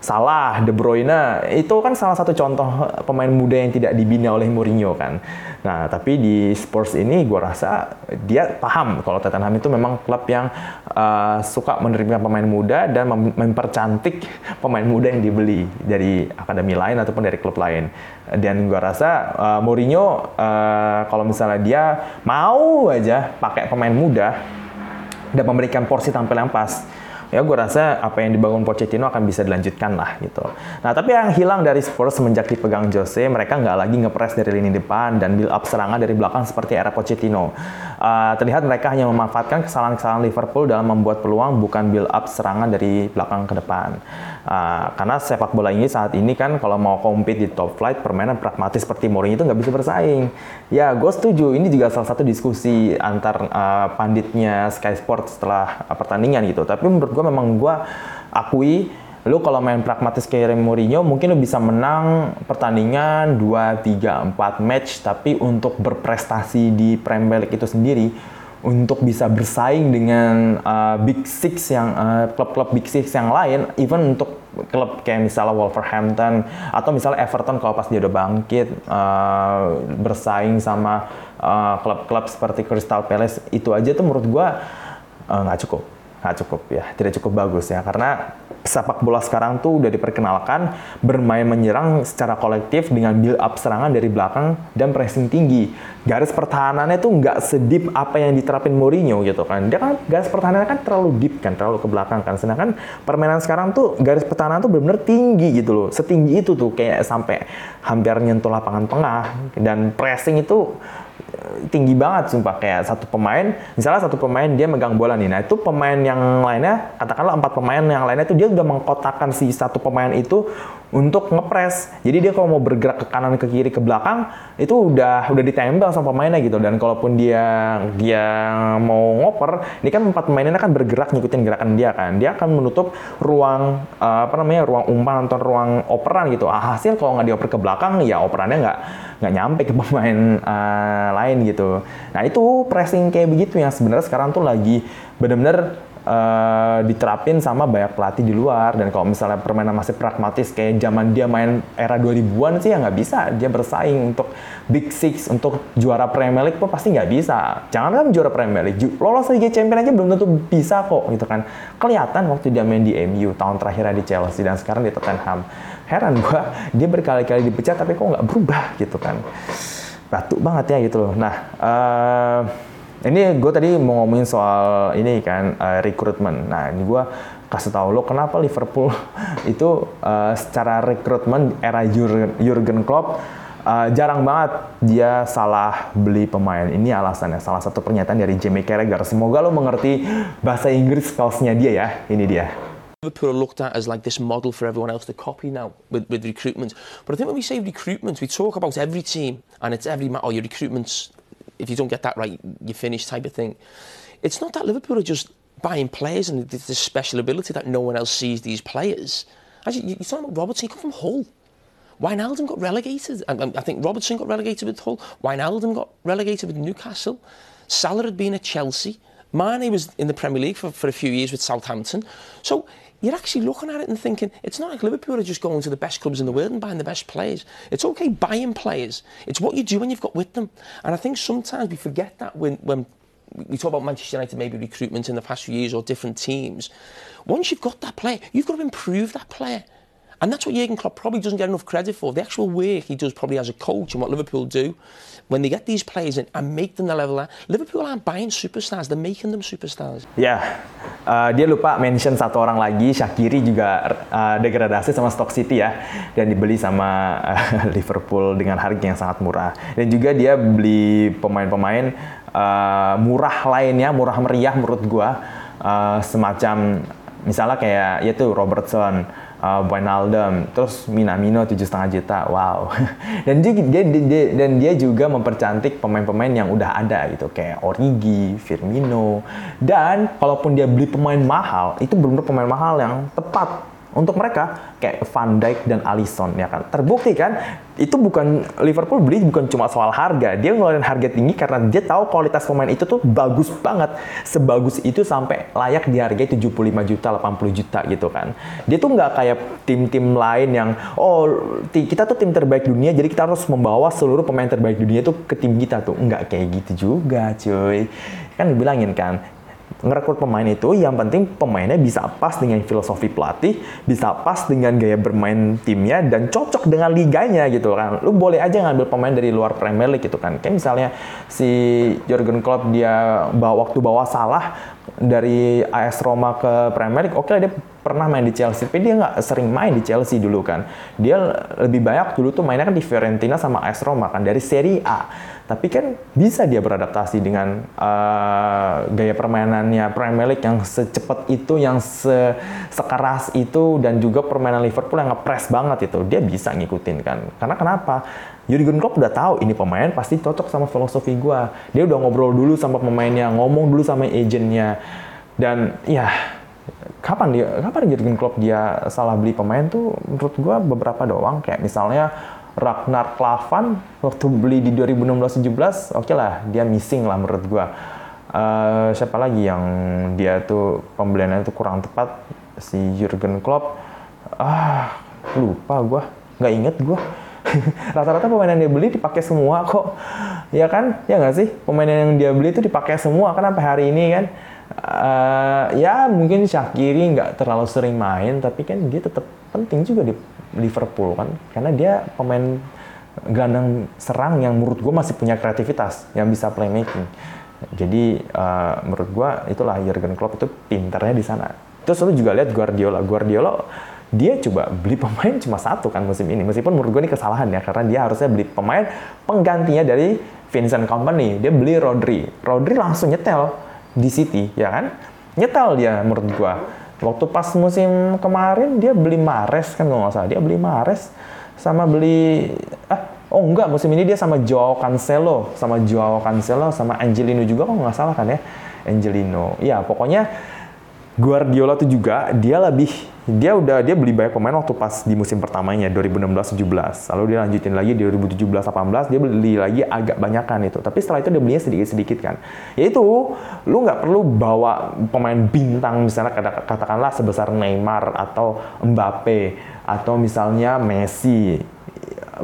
Salah, De Bruyne itu kan salah satu contoh pemain muda yang tidak dibina oleh Mourinho kan. Nah, tapi di Spurs ini gue rasa dia paham kalau Tottenham itu memang klub yang uh, suka menerima pemain muda dan mem mempercantik pemain muda yang dibeli dari akademi lain ataupun dari klub lain. Dan gue rasa uh, Mourinho uh, kalau misalnya dia mau aja pakai pemain muda dan memberikan porsi tampil yang pas ya gue rasa apa yang dibangun Pochettino akan bisa dilanjutkan lah gitu. Nah tapi yang hilang dari Spurs semenjak dipegang Jose, mereka nggak lagi ngepres dari lini depan dan build up serangan dari belakang seperti era Pochettino. Uh, terlihat mereka hanya memanfaatkan kesalahan-kesalahan Liverpool dalam membuat peluang bukan build up serangan dari belakang ke depan. Uh, karena sepak bola ini saat ini kan kalau mau compete di top flight permainan pragmatis seperti Mourinho itu nggak bisa bersaing. Ya gue setuju ini juga salah satu diskusi antar uh, panditnya Sky Sports setelah uh, pertandingan gitu. Tapi menurut gue memang gue akui lu kalau main pragmatis kayak Mourinho mungkin lu bisa menang pertandingan 2, 3, 4 match tapi untuk berprestasi di Premier League itu sendiri untuk bisa bersaing dengan uh, Big Six yang uh, klub-klub Big Six yang lain, even untuk klub kayak misalnya Wolverhampton atau misalnya Everton kalau pas dia udah bangkit uh, bersaing sama klub-klub uh, seperti Crystal Palace itu aja tuh menurut gua nggak uh, cukup. Nggak cukup ya, tidak cukup bagus ya. Karena sepak bola sekarang tuh udah diperkenalkan bermain menyerang secara kolektif dengan build up serangan dari belakang dan pressing tinggi. Garis pertahanannya tuh nggak sedip apa yang diterapin Mourinho gitu kan. Dia kan garis pertahanannya kan terlalu deep kan, terlalu ke belakang kan. Sedangkan permainan sekarang tuh garis pertahanan tuh benar-benar tinggi gitu loh. Setinggi itu tuh kayak sampai hampir nyentuh lapangan tengah dan pressing itu tinggi banget sumpah kayak satu pemain misalnya satu pemain dia megang bola nih nah itu pemain yang lainnya katakanlah empat pemain yang lainnya itu dia udah mengkotakkan si satu pemain itu untuk ngepres. Jadi dia kalau mau bergerak ke kanan ke kiri ke belakang itu udah udah ditembel sama pemainnya gitu dan kalaupun dia dia mau ngoper, ini kan empat pemainnya kan bergerak ngikutin gerakan dia kan. Dia akan menutup ruang uh, apa namanya ruang umpan atau ruang operan gitu. Ah, hasil kalau nggak dioper ke belakang ya operannya nggak nggak nyampe ke pemain uh, lain gitu. Nah itu pressing kayak begitu yang sebenarnya sekarang tuh lagi benar-benar uh, diterapin sama banyak pelatih di luar. Dan kalau misalnya permainan masih pragmatis kayak zaman dia main era 2000-an sih ya nggak bisa. Dia bersaing untuk Big Six untuk juara Premier League pun pasti nggak bisa. Jangan kan juara Premier League lolos Liga Champions aja belum tentu bisa kok gitu kan. Kelihatan waktu dia main di MU tahun terakhir di Chelsea dan sekarang di Tottenham heran gua dia berkali-kali dipecat tapi kok nggak berubah gitu kan batu banget ya gitu loh nah uh, ini gue tadi mau ngomongin soal ini kan uh, rekrutmen. Nah ini gue kasih tahu lo kenapa Liverpool itu uh, secara rekrutmen era Jurgen Klopp uh, jarang banget dia salah beli pemain. Ini alasannya. Salah satu pernyataan dari Jamie Carragher. Semoga lo mengerti bahasa Inggris kaosnya dia ya. Ini dia. Liverpool are looked at as like this model for everyone else to copy now with, with recruitment. But I think when we say recruitment, we talk about every team and it's every, oh, your recruitment's if you don't get that right, you finish type of thing. It's not that Liverpool are just buying players and there's this special ability that no one else sees these players. Actually, you're talking about Robertson, he come from Hull. Wijnaldum got relegated. and I think Robertson got relegated with Hull. Wijnaldum got relegated with Newcastle. Salah had been at Chelsea. Mane was in the Premier League for, for a few years with Southampton. So you're actually looking at it and thinking it's not like Liverpool are just going to the best clubs in the world and buying the best players. It's okay buying players. It's what you do when you've got with them. And I think sometimes we forget that when, when we talk about Manchester United maybe recruitment in the past few years or different teams. Once you've got that player, you've got to improve that player. And that's what Jurgen Klopp probably doesn't get enough credit for. The actual work he does probably as a coach and what Liverpool do when they get these players in and make them the level that Liverpool aren't buying superstars, they're making them superstars. Ya, uh, dia lupa mention satu orang lagi, Shakiri juga uh, degradasi sama Stock City ya, dan dibeli sama uh, Liverpool dengan harga yang sangat murah. Dan juga dia beli pemain-pemain uh, murah lainnya, murah meriah menurut gua, uh, semacam misalnya kayak yaitu Robertson, uh, Wijnaldum, terus Minamino tujuh setengah juta, wow. dan dia, dia, dia dan dia juga mempercantik pemain-pemain yang udah ada gitu, kayak Origi, Firmino, dan kalaupun dia beli pemain mahal, itu benar-benar pemain mahal yang tepat untuk mereka kayak Van Dijk dan Alisson ya kan? Terbukti kan itu bukan Liverpool beli bukan cuma soal harga. Dia ngeluarin harga tinggi karena dia tahu kualitas pemain itu tuh bagus banget. Sebagus itu sampai layak dihargai 75 juta 80 juta gitu kan. Dia tuh nggak kayak tim-tim lain yang oh kita tuh tim terbaik dunia jadi kita harus membawa seluruh pemain terbaik dunia tuh ke tim kita tuh. Nggak kayak gitu juga cuy. Kan dibilangin kan ngerekrut pemain itu yang penting pemainnya bisa pas dengan filosofi pelatih, bisa pas dengan gaya bermain timnya dan cocok dengan liganya gitu kan. Lu boleh aja ngambil pemain dari luar Premier League gitu kan. Kayak misalnya si Jurgen Klopp dia bawa waktu bawa salah dari AS Roma ke Premier League, oke okay, dia pernah main di Chelsea, tapi dia nggak sering main di Chelsea dulu kan. Dia lebih banyak dulu tuh mainnya kan di Fiorentina sama AS Roma kan dari Serie A tapi kan bisa dia beradaptasi dengan uh, gaya permainannya Premier League yang secepat itu, yang se sekeras itu, dan juga permainan Liverpool yang ngepres banget itu, dia bisa ngikutin kan. Karena kenapa? Jurgen Klopp udah tahu ini pemain pasti cocok sama filosofi gue. Dia udah ngobrol dulu sama pemainnya, ngomong dulu sama agentnya, dan ya kapan dia kapan Jurgen Klopp dia salah beli pemain tuh menurut gue beberapa doang kayak misalnya Ragnar Klavan waktu beli di 2016-17 oke okay lah dia missing lah menurut gua. Uh, siapa lagi yang dia tuh pembeliannya itu kurang tepat? Si Jurgen Klopp. Ah lupa gua. Nggak inget gua. Rata-rata pemain yang dia beli dipakai semua kok. Ya kan? Ya nggak sih? Pemain yang dia beli itu dipakai semua kan sampai hari ini kan? Uh, ya mungkin Shakiri nggak terlalu sering main tapi kan dia tetap penting juga di Liverpool kan? Karena dia pemain gelandang serang yang menurut gue masih punya kreativitas yang bisa playmaking. Jadi uh, menurut gue itulah Jurgen Klopp itu pinternya di sana. Terus lu juga lihat Guardiola. Guardiola dia coba beli pemain cuma satu kan musim ini. Meskipun menurut gue ini kesalahan ya karena dia harusnya beli pemain penggantinya dari Vincent Company dia beli Rodri. Rodri langsung nyetel di City ya kan? Nyetel dia menurut gue Waktu pas musim kemarin dia beli Mares kan kalau nggak salah. Dia beli Mares sama beli ah oh enggak musim ini dia sama Joao Cancelo, sama Joao Cancelo sama Angelino juga kalau nggak salah kan ya. Angelino. Ya, pokoknya Guardiola tuh juga dia lebih dia udah dia beli banyak pemain waktu pas di musim pertamanya 2016-17. Lalu dia lanjutin lagi di 2017-18 dia beli lagi agak banyakan itu. Tapi setelah itu dia belinya sedikit-sedikit kan. Yaitu lu nggak perlu bawa pemain bintang misalnya katakanlah sebesar Neymar atau Mbappe atau misalnya Messi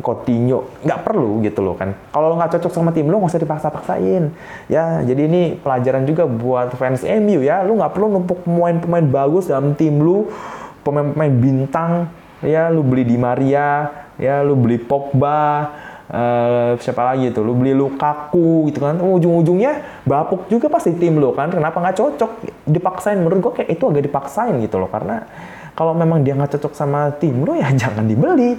Coutinho nggak perlu gitu loh kan. Kalau lo nggak cocok sama tim lo nggak usah dipaksa-paksain. Ya jadi ini pelajaran juga buat fans MU ya. Lo nggak perlu numpuk pemain-pemain bagus dalam tim lo pemain-pemain bintang. Ya lu beli Di Maria ya lu beli Pogba uh, siapa lagi tuh? Lu beli Lukaku gitu kan. Ujung-ujungnya bapuk juga pasti tim lo kan. Kenapa nggak cocok? Dipaksain. Menurut gue kayak itu agak dipaksain gitu loh. Karena kalau memang dia nggak cocok sama tim lo ya jangan dibeli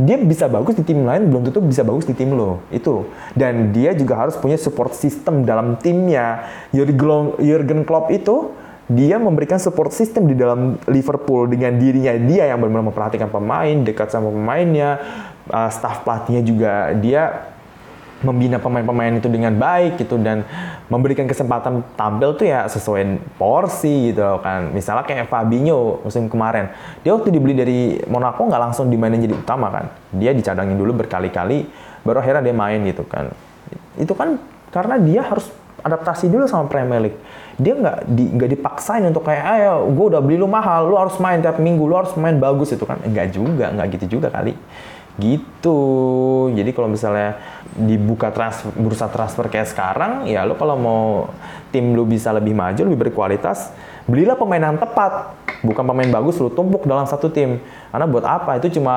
dia bisa bagus di tim lain belum tentu bisa bagus di tim lo. Itu. Dan dia juga harus punya support system dalam timnya. Jurgen Klopp itu dia memberikan support system di dalam Liverpool dengan dirinya dia yang benar-benar memperhatikan pemain dekat sama pemainnya. Uh, staff pelatihnya juga. Dia membina pemain-pemain itu dengan baik gitu dan memberikan kesempatan tampil tuh ya sesuai porsi gitu kan. Misalnya kayak Fabinho musim kemarin, dia waktu dibeli dari Monaco nggak langsung dimainin jadi utama kan. Dia dicadangin dulu berkali-kali, baru akhirnya dia main gitu kan. Itu kan karena dia harus adaptasi dulu sama Premier League. Dia nggak di, nggak dipaksain untuk kayak, ayo, gue udah beli lu mahal, lu harus main tiap minggu, lu harus main bagus itu kan. Enggak juga, nggak gitu juga kali gitu. Jadi kalau misalnya dibuka transfer, bursa transfer kayak sekarang ya lo kalau mau tim lu bisa lebih maju lebih berkualitas belilah pemain yang tepat. Bukan pemain bagus lu tumpuk dalam satu tim. Karena buat apa? Itu cuma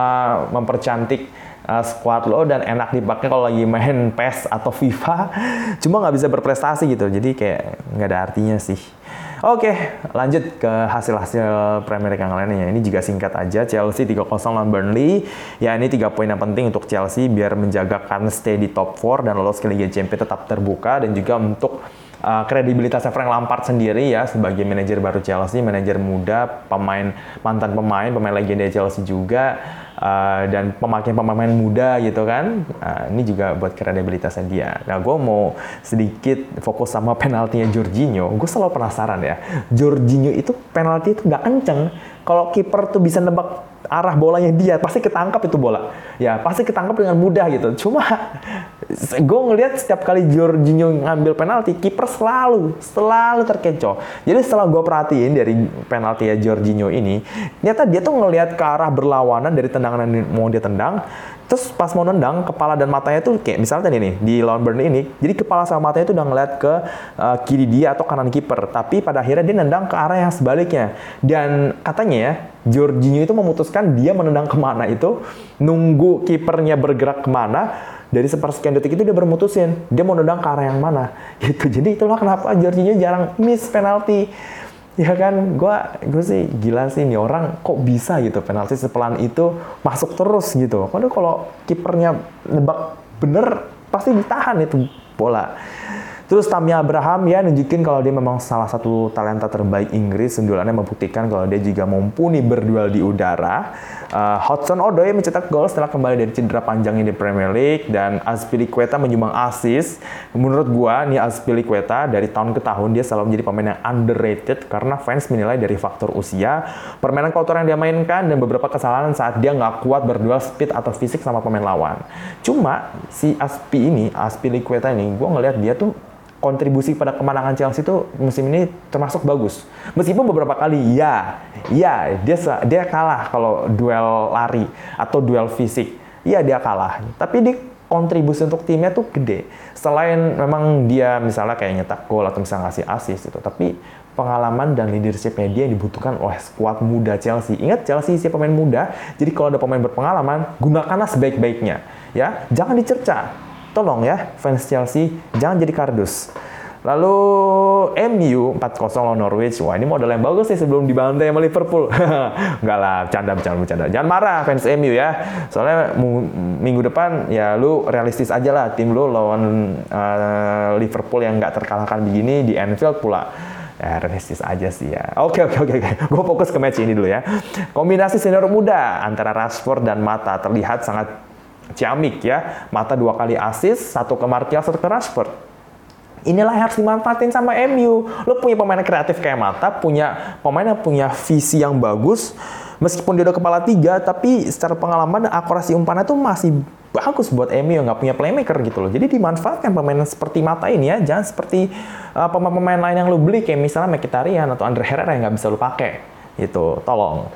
mempercantik uh, squad lo dan enak dipakai kalau lagi main PES atau FIFA cuma nggak bisa berprestasi gitu. Jadi kayak nggak ada artinya sih Oke, lanjut ke hasil-hasil Premier League yang lainnya. Ini juga singkat aja. Chelsea 3-0 lawan Burnley. Ya, ini tiga poin yang penting untuk Chelsea biar menjaga kan stay di top 4 dan lolos ke Liga Champions tetap terbuka dan juga untuk uh, kredibilitasnya Frank Lampard sendiri ya sebagai manajer baru Chelsea, manajer muda, pemain mantan pemain, pemain legenda Chelsea juga uh, dan pemakai pemain muda gitu kan. Uh, ini juga buat kredibilitasnya dia. Nah, gue mau sedikit fokus sama penaltinya Jorginho. Gue selalu penasaran ya, Jorginho itu penalti itu nggak kenceng. Kalau kiper tuh bisa nebak arah bolanya dia pasti ketangkap itu bola. Ya pasti ketangkap dengan mudah gitu. Cuma gue ngelihat setiap kali Jorginho ngambil penalti kiper selalu selalu terkecoh. Jadi setelah gue perhatiin dari penalti ya Jorginho ini ternyata dia tuh ngelihat ke arah berlawanan dari tendangan yang mau dia tendang Terus pas mau nendang, kepala dan matanya tuh kayak misalnya tadi nih, di lawan Burnley ini, jadi kepala sama matanya tuh udah ngeliat ke uh, kiri dia atau kanan kiper. Tapi pada akhirnya dia nendang ke arah yang sebaliknya. Dan katanya ya, Jorginho itu memutuskan dia menendang ke mana itu, nunggu kipernya bergerak ke mana, dari sepersekian detik itu dia bermutusin, dia mau nendang ke arah yang mana. Gitu. Jadi itulah kenapa Jorginho jarang miss penalti ya kan? Gue gue sih gila sih nih orang kok bisa gitu penalti sepelan itu masuk terus gitu. Padahal kalau kipernya nebak bener pasti ditahan itu bola Terus Tammy Abraham ya nunjukin kalau dia memang salah satu talenta terbaik Inggris. Sundulannya membuktikan kalau dia juga mumpuni berduel di udara. Uh, Hudson Odoi mencetak gol setelah kembali dari cedera panjangnya di Premier League dan Azpilicueta menyumbang assist. Menurut gua nih Azpilicueta dari tahun ke tahun dia selalu menjadi pemain yang underrated karena fans menilai dari faktor usia, permainan kotor yang dia mainkan dan beberapa kesalahan saat dia nggak kuat berduel speed atau fisik sama pemain lawan. Cuma si Aspi ini, Azpilicueta ini, gua ngelihat dia tuh kontribusi pada kemenangan Chelsea itu musim ini termasuk bagus. Meskipun beberapa kali ya, ya dia dia kalah kalau duel lari atau duel fisik. Iya dia kalah. Tapi di kontribusi untuk timnya tuh gede. Selain memang dia misalnya kayak nyetak gol atau misalnya ngasih assist itu, tapi pengalaman dan leadershipnya dia yang dibutuhkan oleh skuad muda Chelsea. Ingat Chelsea isi pemain muda, jadi kalau ada pemain berpengalaman, gunakanlah sebaik-baiknya. Ya, jangan dicerca tolong ya fans Chelsea jangan jadi kardus. Lalu MU 4-0 lawan Norwich. Wah, ini modal yang bagus sih sebelum dibantai sama Liverpool. Enggak lah, bercanda, bercanda, bercanda. Jangan marah fans MU ya. Soalnya minggu depan ya lu realistis aja lah tim lu lawan uh, Liverpool yang nggak terkalahkan begini di Anfield pula. Ya, realistis aja sih ya. Oke, oke, oke. Gue fokus ke match ini dulu ya. Kombinasi senior muda antara Rashford dan Mata terlihat sangat ciamik ya. Mata dua kali assist, satu ke Martial, satu ke Rashford. Inilah yang harus dimanfaatin sama MU. Lo punya pemain kreatif kayak Mata, punya pemain yang punya visi yang bagus. Meskipun dia udah kepala tiga, tapi secara pengalaman akurasi umpannya tuh masih bagus buat MU yang nggak punya playmaker gitu loh. Jadi dimanfaatkan pemain seperti Mata ini ya, jangan seperti uh, pemain-pemain lain yang lo beli kayak misalnya Mkhitaryan atau Andre Herrera yang nggak bisa lo pakai. Gitu, tolong.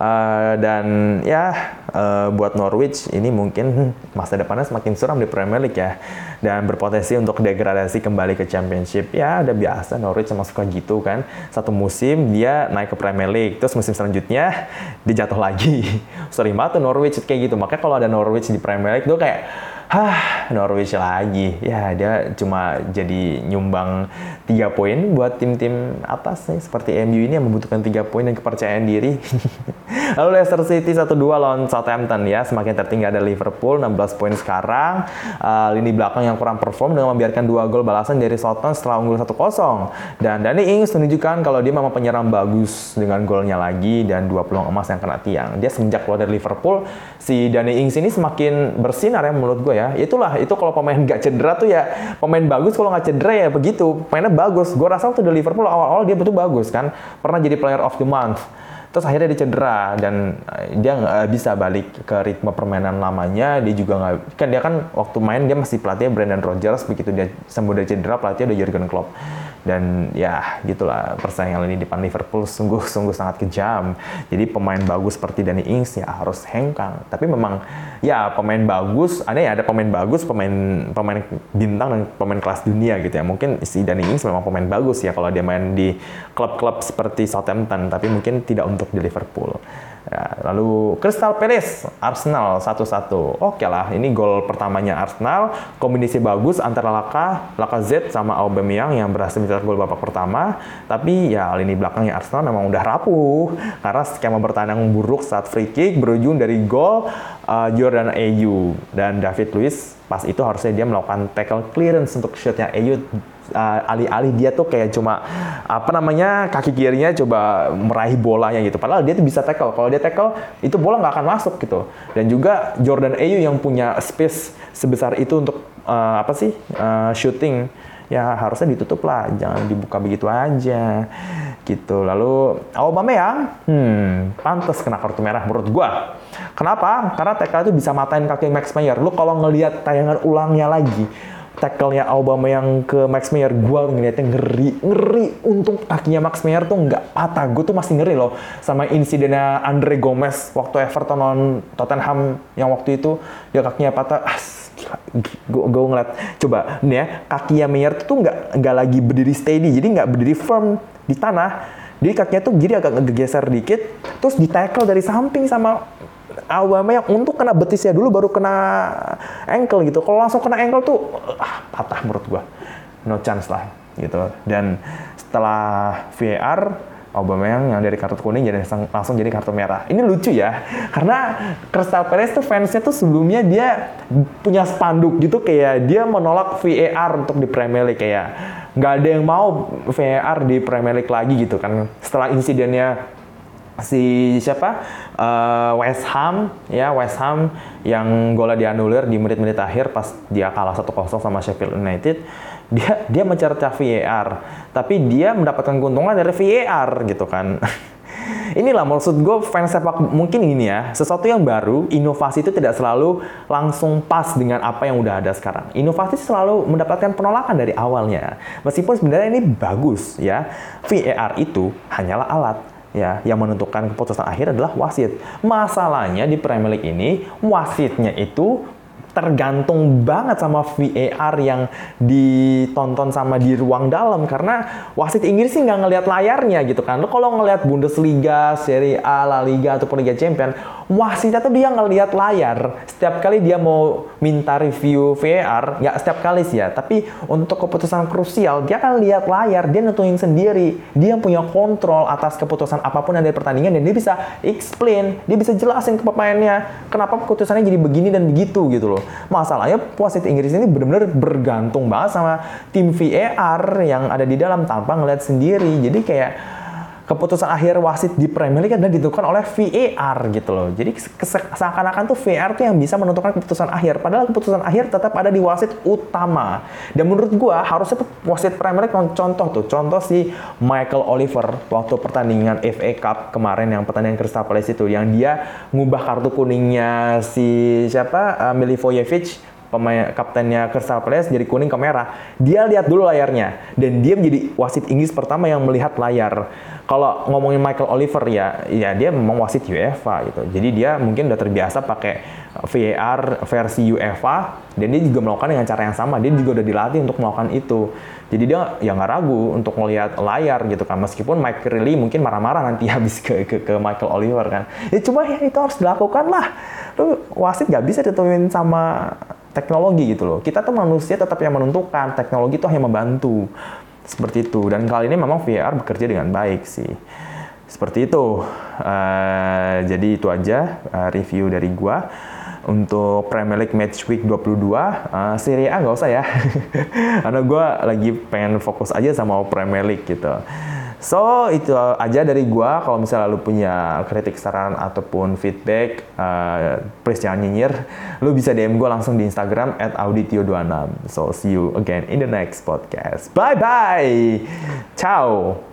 Uh, dan ya uh, buat Norwich ini mungkin masa depannya semakin suram di Premier League ya. Dan berpotensi untuk degradasi kembali ke Championship. Ya udah biasa Norwich sama suka gitu kan. Satu musim dia naik ke Premier League. Terus musim selanjutnya dia jatuh lagi. Sorry banget Norwich kayak gitu. Makanya kalau ada Norwich di Premier League tuh kayak Hah, Norwich lagi. Ya, dia cuma jadi nyumbang tiga poin buat tim-tim atas nih. Seperti MU ini yang membutuhkan tiga poin dan kepercayaan diri. Lalu Leicester City 1-2 lawan Southampton ya. Semakin tertinggal ada Liverpool 16 poin sekarang. Uh, lini belakang yang kurang perform dengan membiarkan dua gol balasan dari Southampton setelah unggul 1-0. Dan Danny Ings menunjukkan kalau dia memang penyerang bagus dengan golnya lagi dan dua peluang emas yang kena tiang. Dia semenjak keluar dari Liverpool, si Danny Ings ini semakin bersinar ya menurut gue ya. Itulah itu kalau pemain nggak cedera tuh ya pemain bagus kalau nggak cedera ya begitu. Pemainnya bagus. Gue rasa waktu di Liverpool awal-awal dia betul bagus kan. Pernah jadi player of the month. Terus akhirnya dia cedera dan eh, dia nggak bisa balik ke ritme permainan lamanya. Dia juga nggak kan dia kan waktu main dia masih pelatih Brandon Rodgers begitu dia sembuh dari cedera pelatih udah Jurgen Klopp. Dan ya gitulah persaingan ini di depan Liverpool sungguh-sungguh sangat kejam. Jadi pemain bagus seperti Danny Ings ya harus hengkang. Tapi memang ya pemain bagus, ada ya ada pemain bagus, pemain pemain bintang dan pemain kelas dunia gitu ya. Mungkin si Danny Ings memang pemain bagus ya kalau dia main di klub-klub seperti Southampton, tapi mungkin tidak untuk di Liverpool. Ya, lalu Crystal Palace, Arsenal 1-1. Oke lah, ini gol pertamanya Arsenal. Kombinasi bagus antara Laka, Lacazette sama Aubameyang yang berhasil mencetak gol babak pertama. Tapi ya lini belakangnya Arsenal memang udah rapuh karena skema bertahan yang buruk saat free kick berujung dari gol uh, Jordan Ayew dan David Luiz. Pas itu harusnya dia melakukan tackle clearance untuk shotnya Ayew uh, alih-alih dia tuh kayak cuma apa namanya kaki kirinya coba meraih bolanya gitu. Padahal dia tuh bisa tackle. Kalau dia tackle itu bola nggak akan masuk gitu. Dan juga Jordan Ayew yang punya space sebesar itu untuk uh, apa sih uh, shooting ya harusnya ditutup lah, jangan dibuka begitu aja gitu. Lalu Aubameyang, hmm, pantas kena kartu merah menurut gua. Kenapa? Karena tackle itu bisa matain kaki Max Meyer. Lu kalau ngelihat tayangan ulangnya lagi, tackle-nya Aubameyang ke Max Meyer, gue ngeliatnya ngeri, ngeri. Untung kakinya Max Meyer tuh nggak patah. Gue tuh masih ngeri loh sama insidennya Andre Gomez waktu Everton lawan Tottenham yang waktu itu dia kakinya patah. gue gue ngeliat coba nih ya kakinya Meyer tuh nggak nggak lagi berdiri steady jadi nggak berdiri firm di tanah jadi kakinya tuh jadi agak ngegeser dikit terus di tackle dari samping sama Aubameyang untuk kena betisnya dulu baru kena ankle gitu. Kalau langsung kena ankle tuh ah, patah menurut gua. No chance lah gitu. Dan setelah VAR Aubameyang yang dari kartu kuning jadi langsung jadi kartu merah. Ini lucu ya, karena Crystal Palace tuh fansnya tuh sebelumnya dia punya spanduk gitu kayak dia menolak VAR untuk di Premier League kayak nggak ada yang mau VAR di Premier League lagi gitu kan. Setelah insidennya si siapa? Uh, West Ham ya West Ham yang golnya dianulir di menit-menit akhir pas dia kalah 1-0 sama Sheffield United. Dia dia mencerca VAR tapi dia mendapatkan keuntungan dari VAR gitu kan. Inilah maksud gue fans sepak mungkin ini ya sesuatu yang baru inovasi itu tidak selalu langsung pas dengan apa yang udah ada sekarang. Inovasi selalu mendapatkan penolakan dari awalnya. Meskipun sebenarnya ini bagus ya VAR itu hanyalah alat ya yang menentukan keputusan akhir adalah wasit. Masalahnya di Premier League ini wasitnya itu tergantung banget sama VAR yang ditonton sama di ruang dalam karena wasit Inggris sih nggak ngelihat layarnya gitu kan. Lo kalau ngelihat Bundesliga, Serie A, La Liga ataupun Liga Champion, wasitnya tuh dia ngelihat layar. Setiap kali dia mau minta review VAR, nggak setiap kali sih ya, tapi untuk keputusan krusial dia akan lihat layar, dia nentuin sendiri. Dia punya kontrol atas keputusan apa pun yang dari pertandingan dan dia bisa explain, dia bisa jelasin ke pemainnya kenapa keputusannya jadi begini dan begitu gitu loh. Masalahnya wasit Inggris ini benar-benar bergantung banget sama tim VAR yang ada di dalam tanpa ngeliat sendiri. Jadi kayak keputusan akhir wasit di Premier League adalah ditentukan oleh VAR gitu loh. Jadi seakan-akan tuh VAR tuh yang bisa menentukan keputusan akhir. Padahal keputusan akhir tetap ada di wasit utama. Dan menurut gua harusnya wasit Premier League contoh tuh, contoh si Michael Oliver waktu pertandingan FA Cup kemarin yang pertandingan Crystal Palace itu yang dia ngubah kartu kuningnya si siapa uh, Milivojevic pemain kaptennya Crystal Palace jadi kuning ke merah. Dia lihat dulu layarnya dan dia menjadi wasit Inggris pertama yang melihat layar. Kalau ngomongin Michael Oliver ya, ya dia memang wasit UEFA gitu. Jadi dia mungkin udah terbiasa pakai VAR versi UEFA dan dia juga melakukan dengan cara yang sama. Dia juga udah dilatih untuk melakukan itu. Jadi dia ya nggak ragu untuk melihat layar gitu kan. Meskipun Mike Riley mungkin marah-marah nanti habis ke, ke, ke Michael Oliver kan. Ya cuma ya itu harus dilakukan lah. Lu wasit nggak bisa ditemuin sama teknologi gitu loh. Kita tuh manusia tetap yang menentukan, teknologi itu hanya membantu. Seperti itu. Dan kali ini memang VR bekerja dengan baik sih. Seperti itu. Uh, jadi itu aja uh, review dari gua untuk Premier League Match Week 22 uh, Serie A nggak usah ya karena gue lagi pengen fokus aja sama Premier League gitu So, itu aja dari gua. Kalau misalnya lu punya kritik, saran, ataupun feedback, uh, please jangan nyinyir. Lu bisa DM gua langsung di Instagram at auditio26. So, see you again in the next podcast. Bye-bye! Ciao!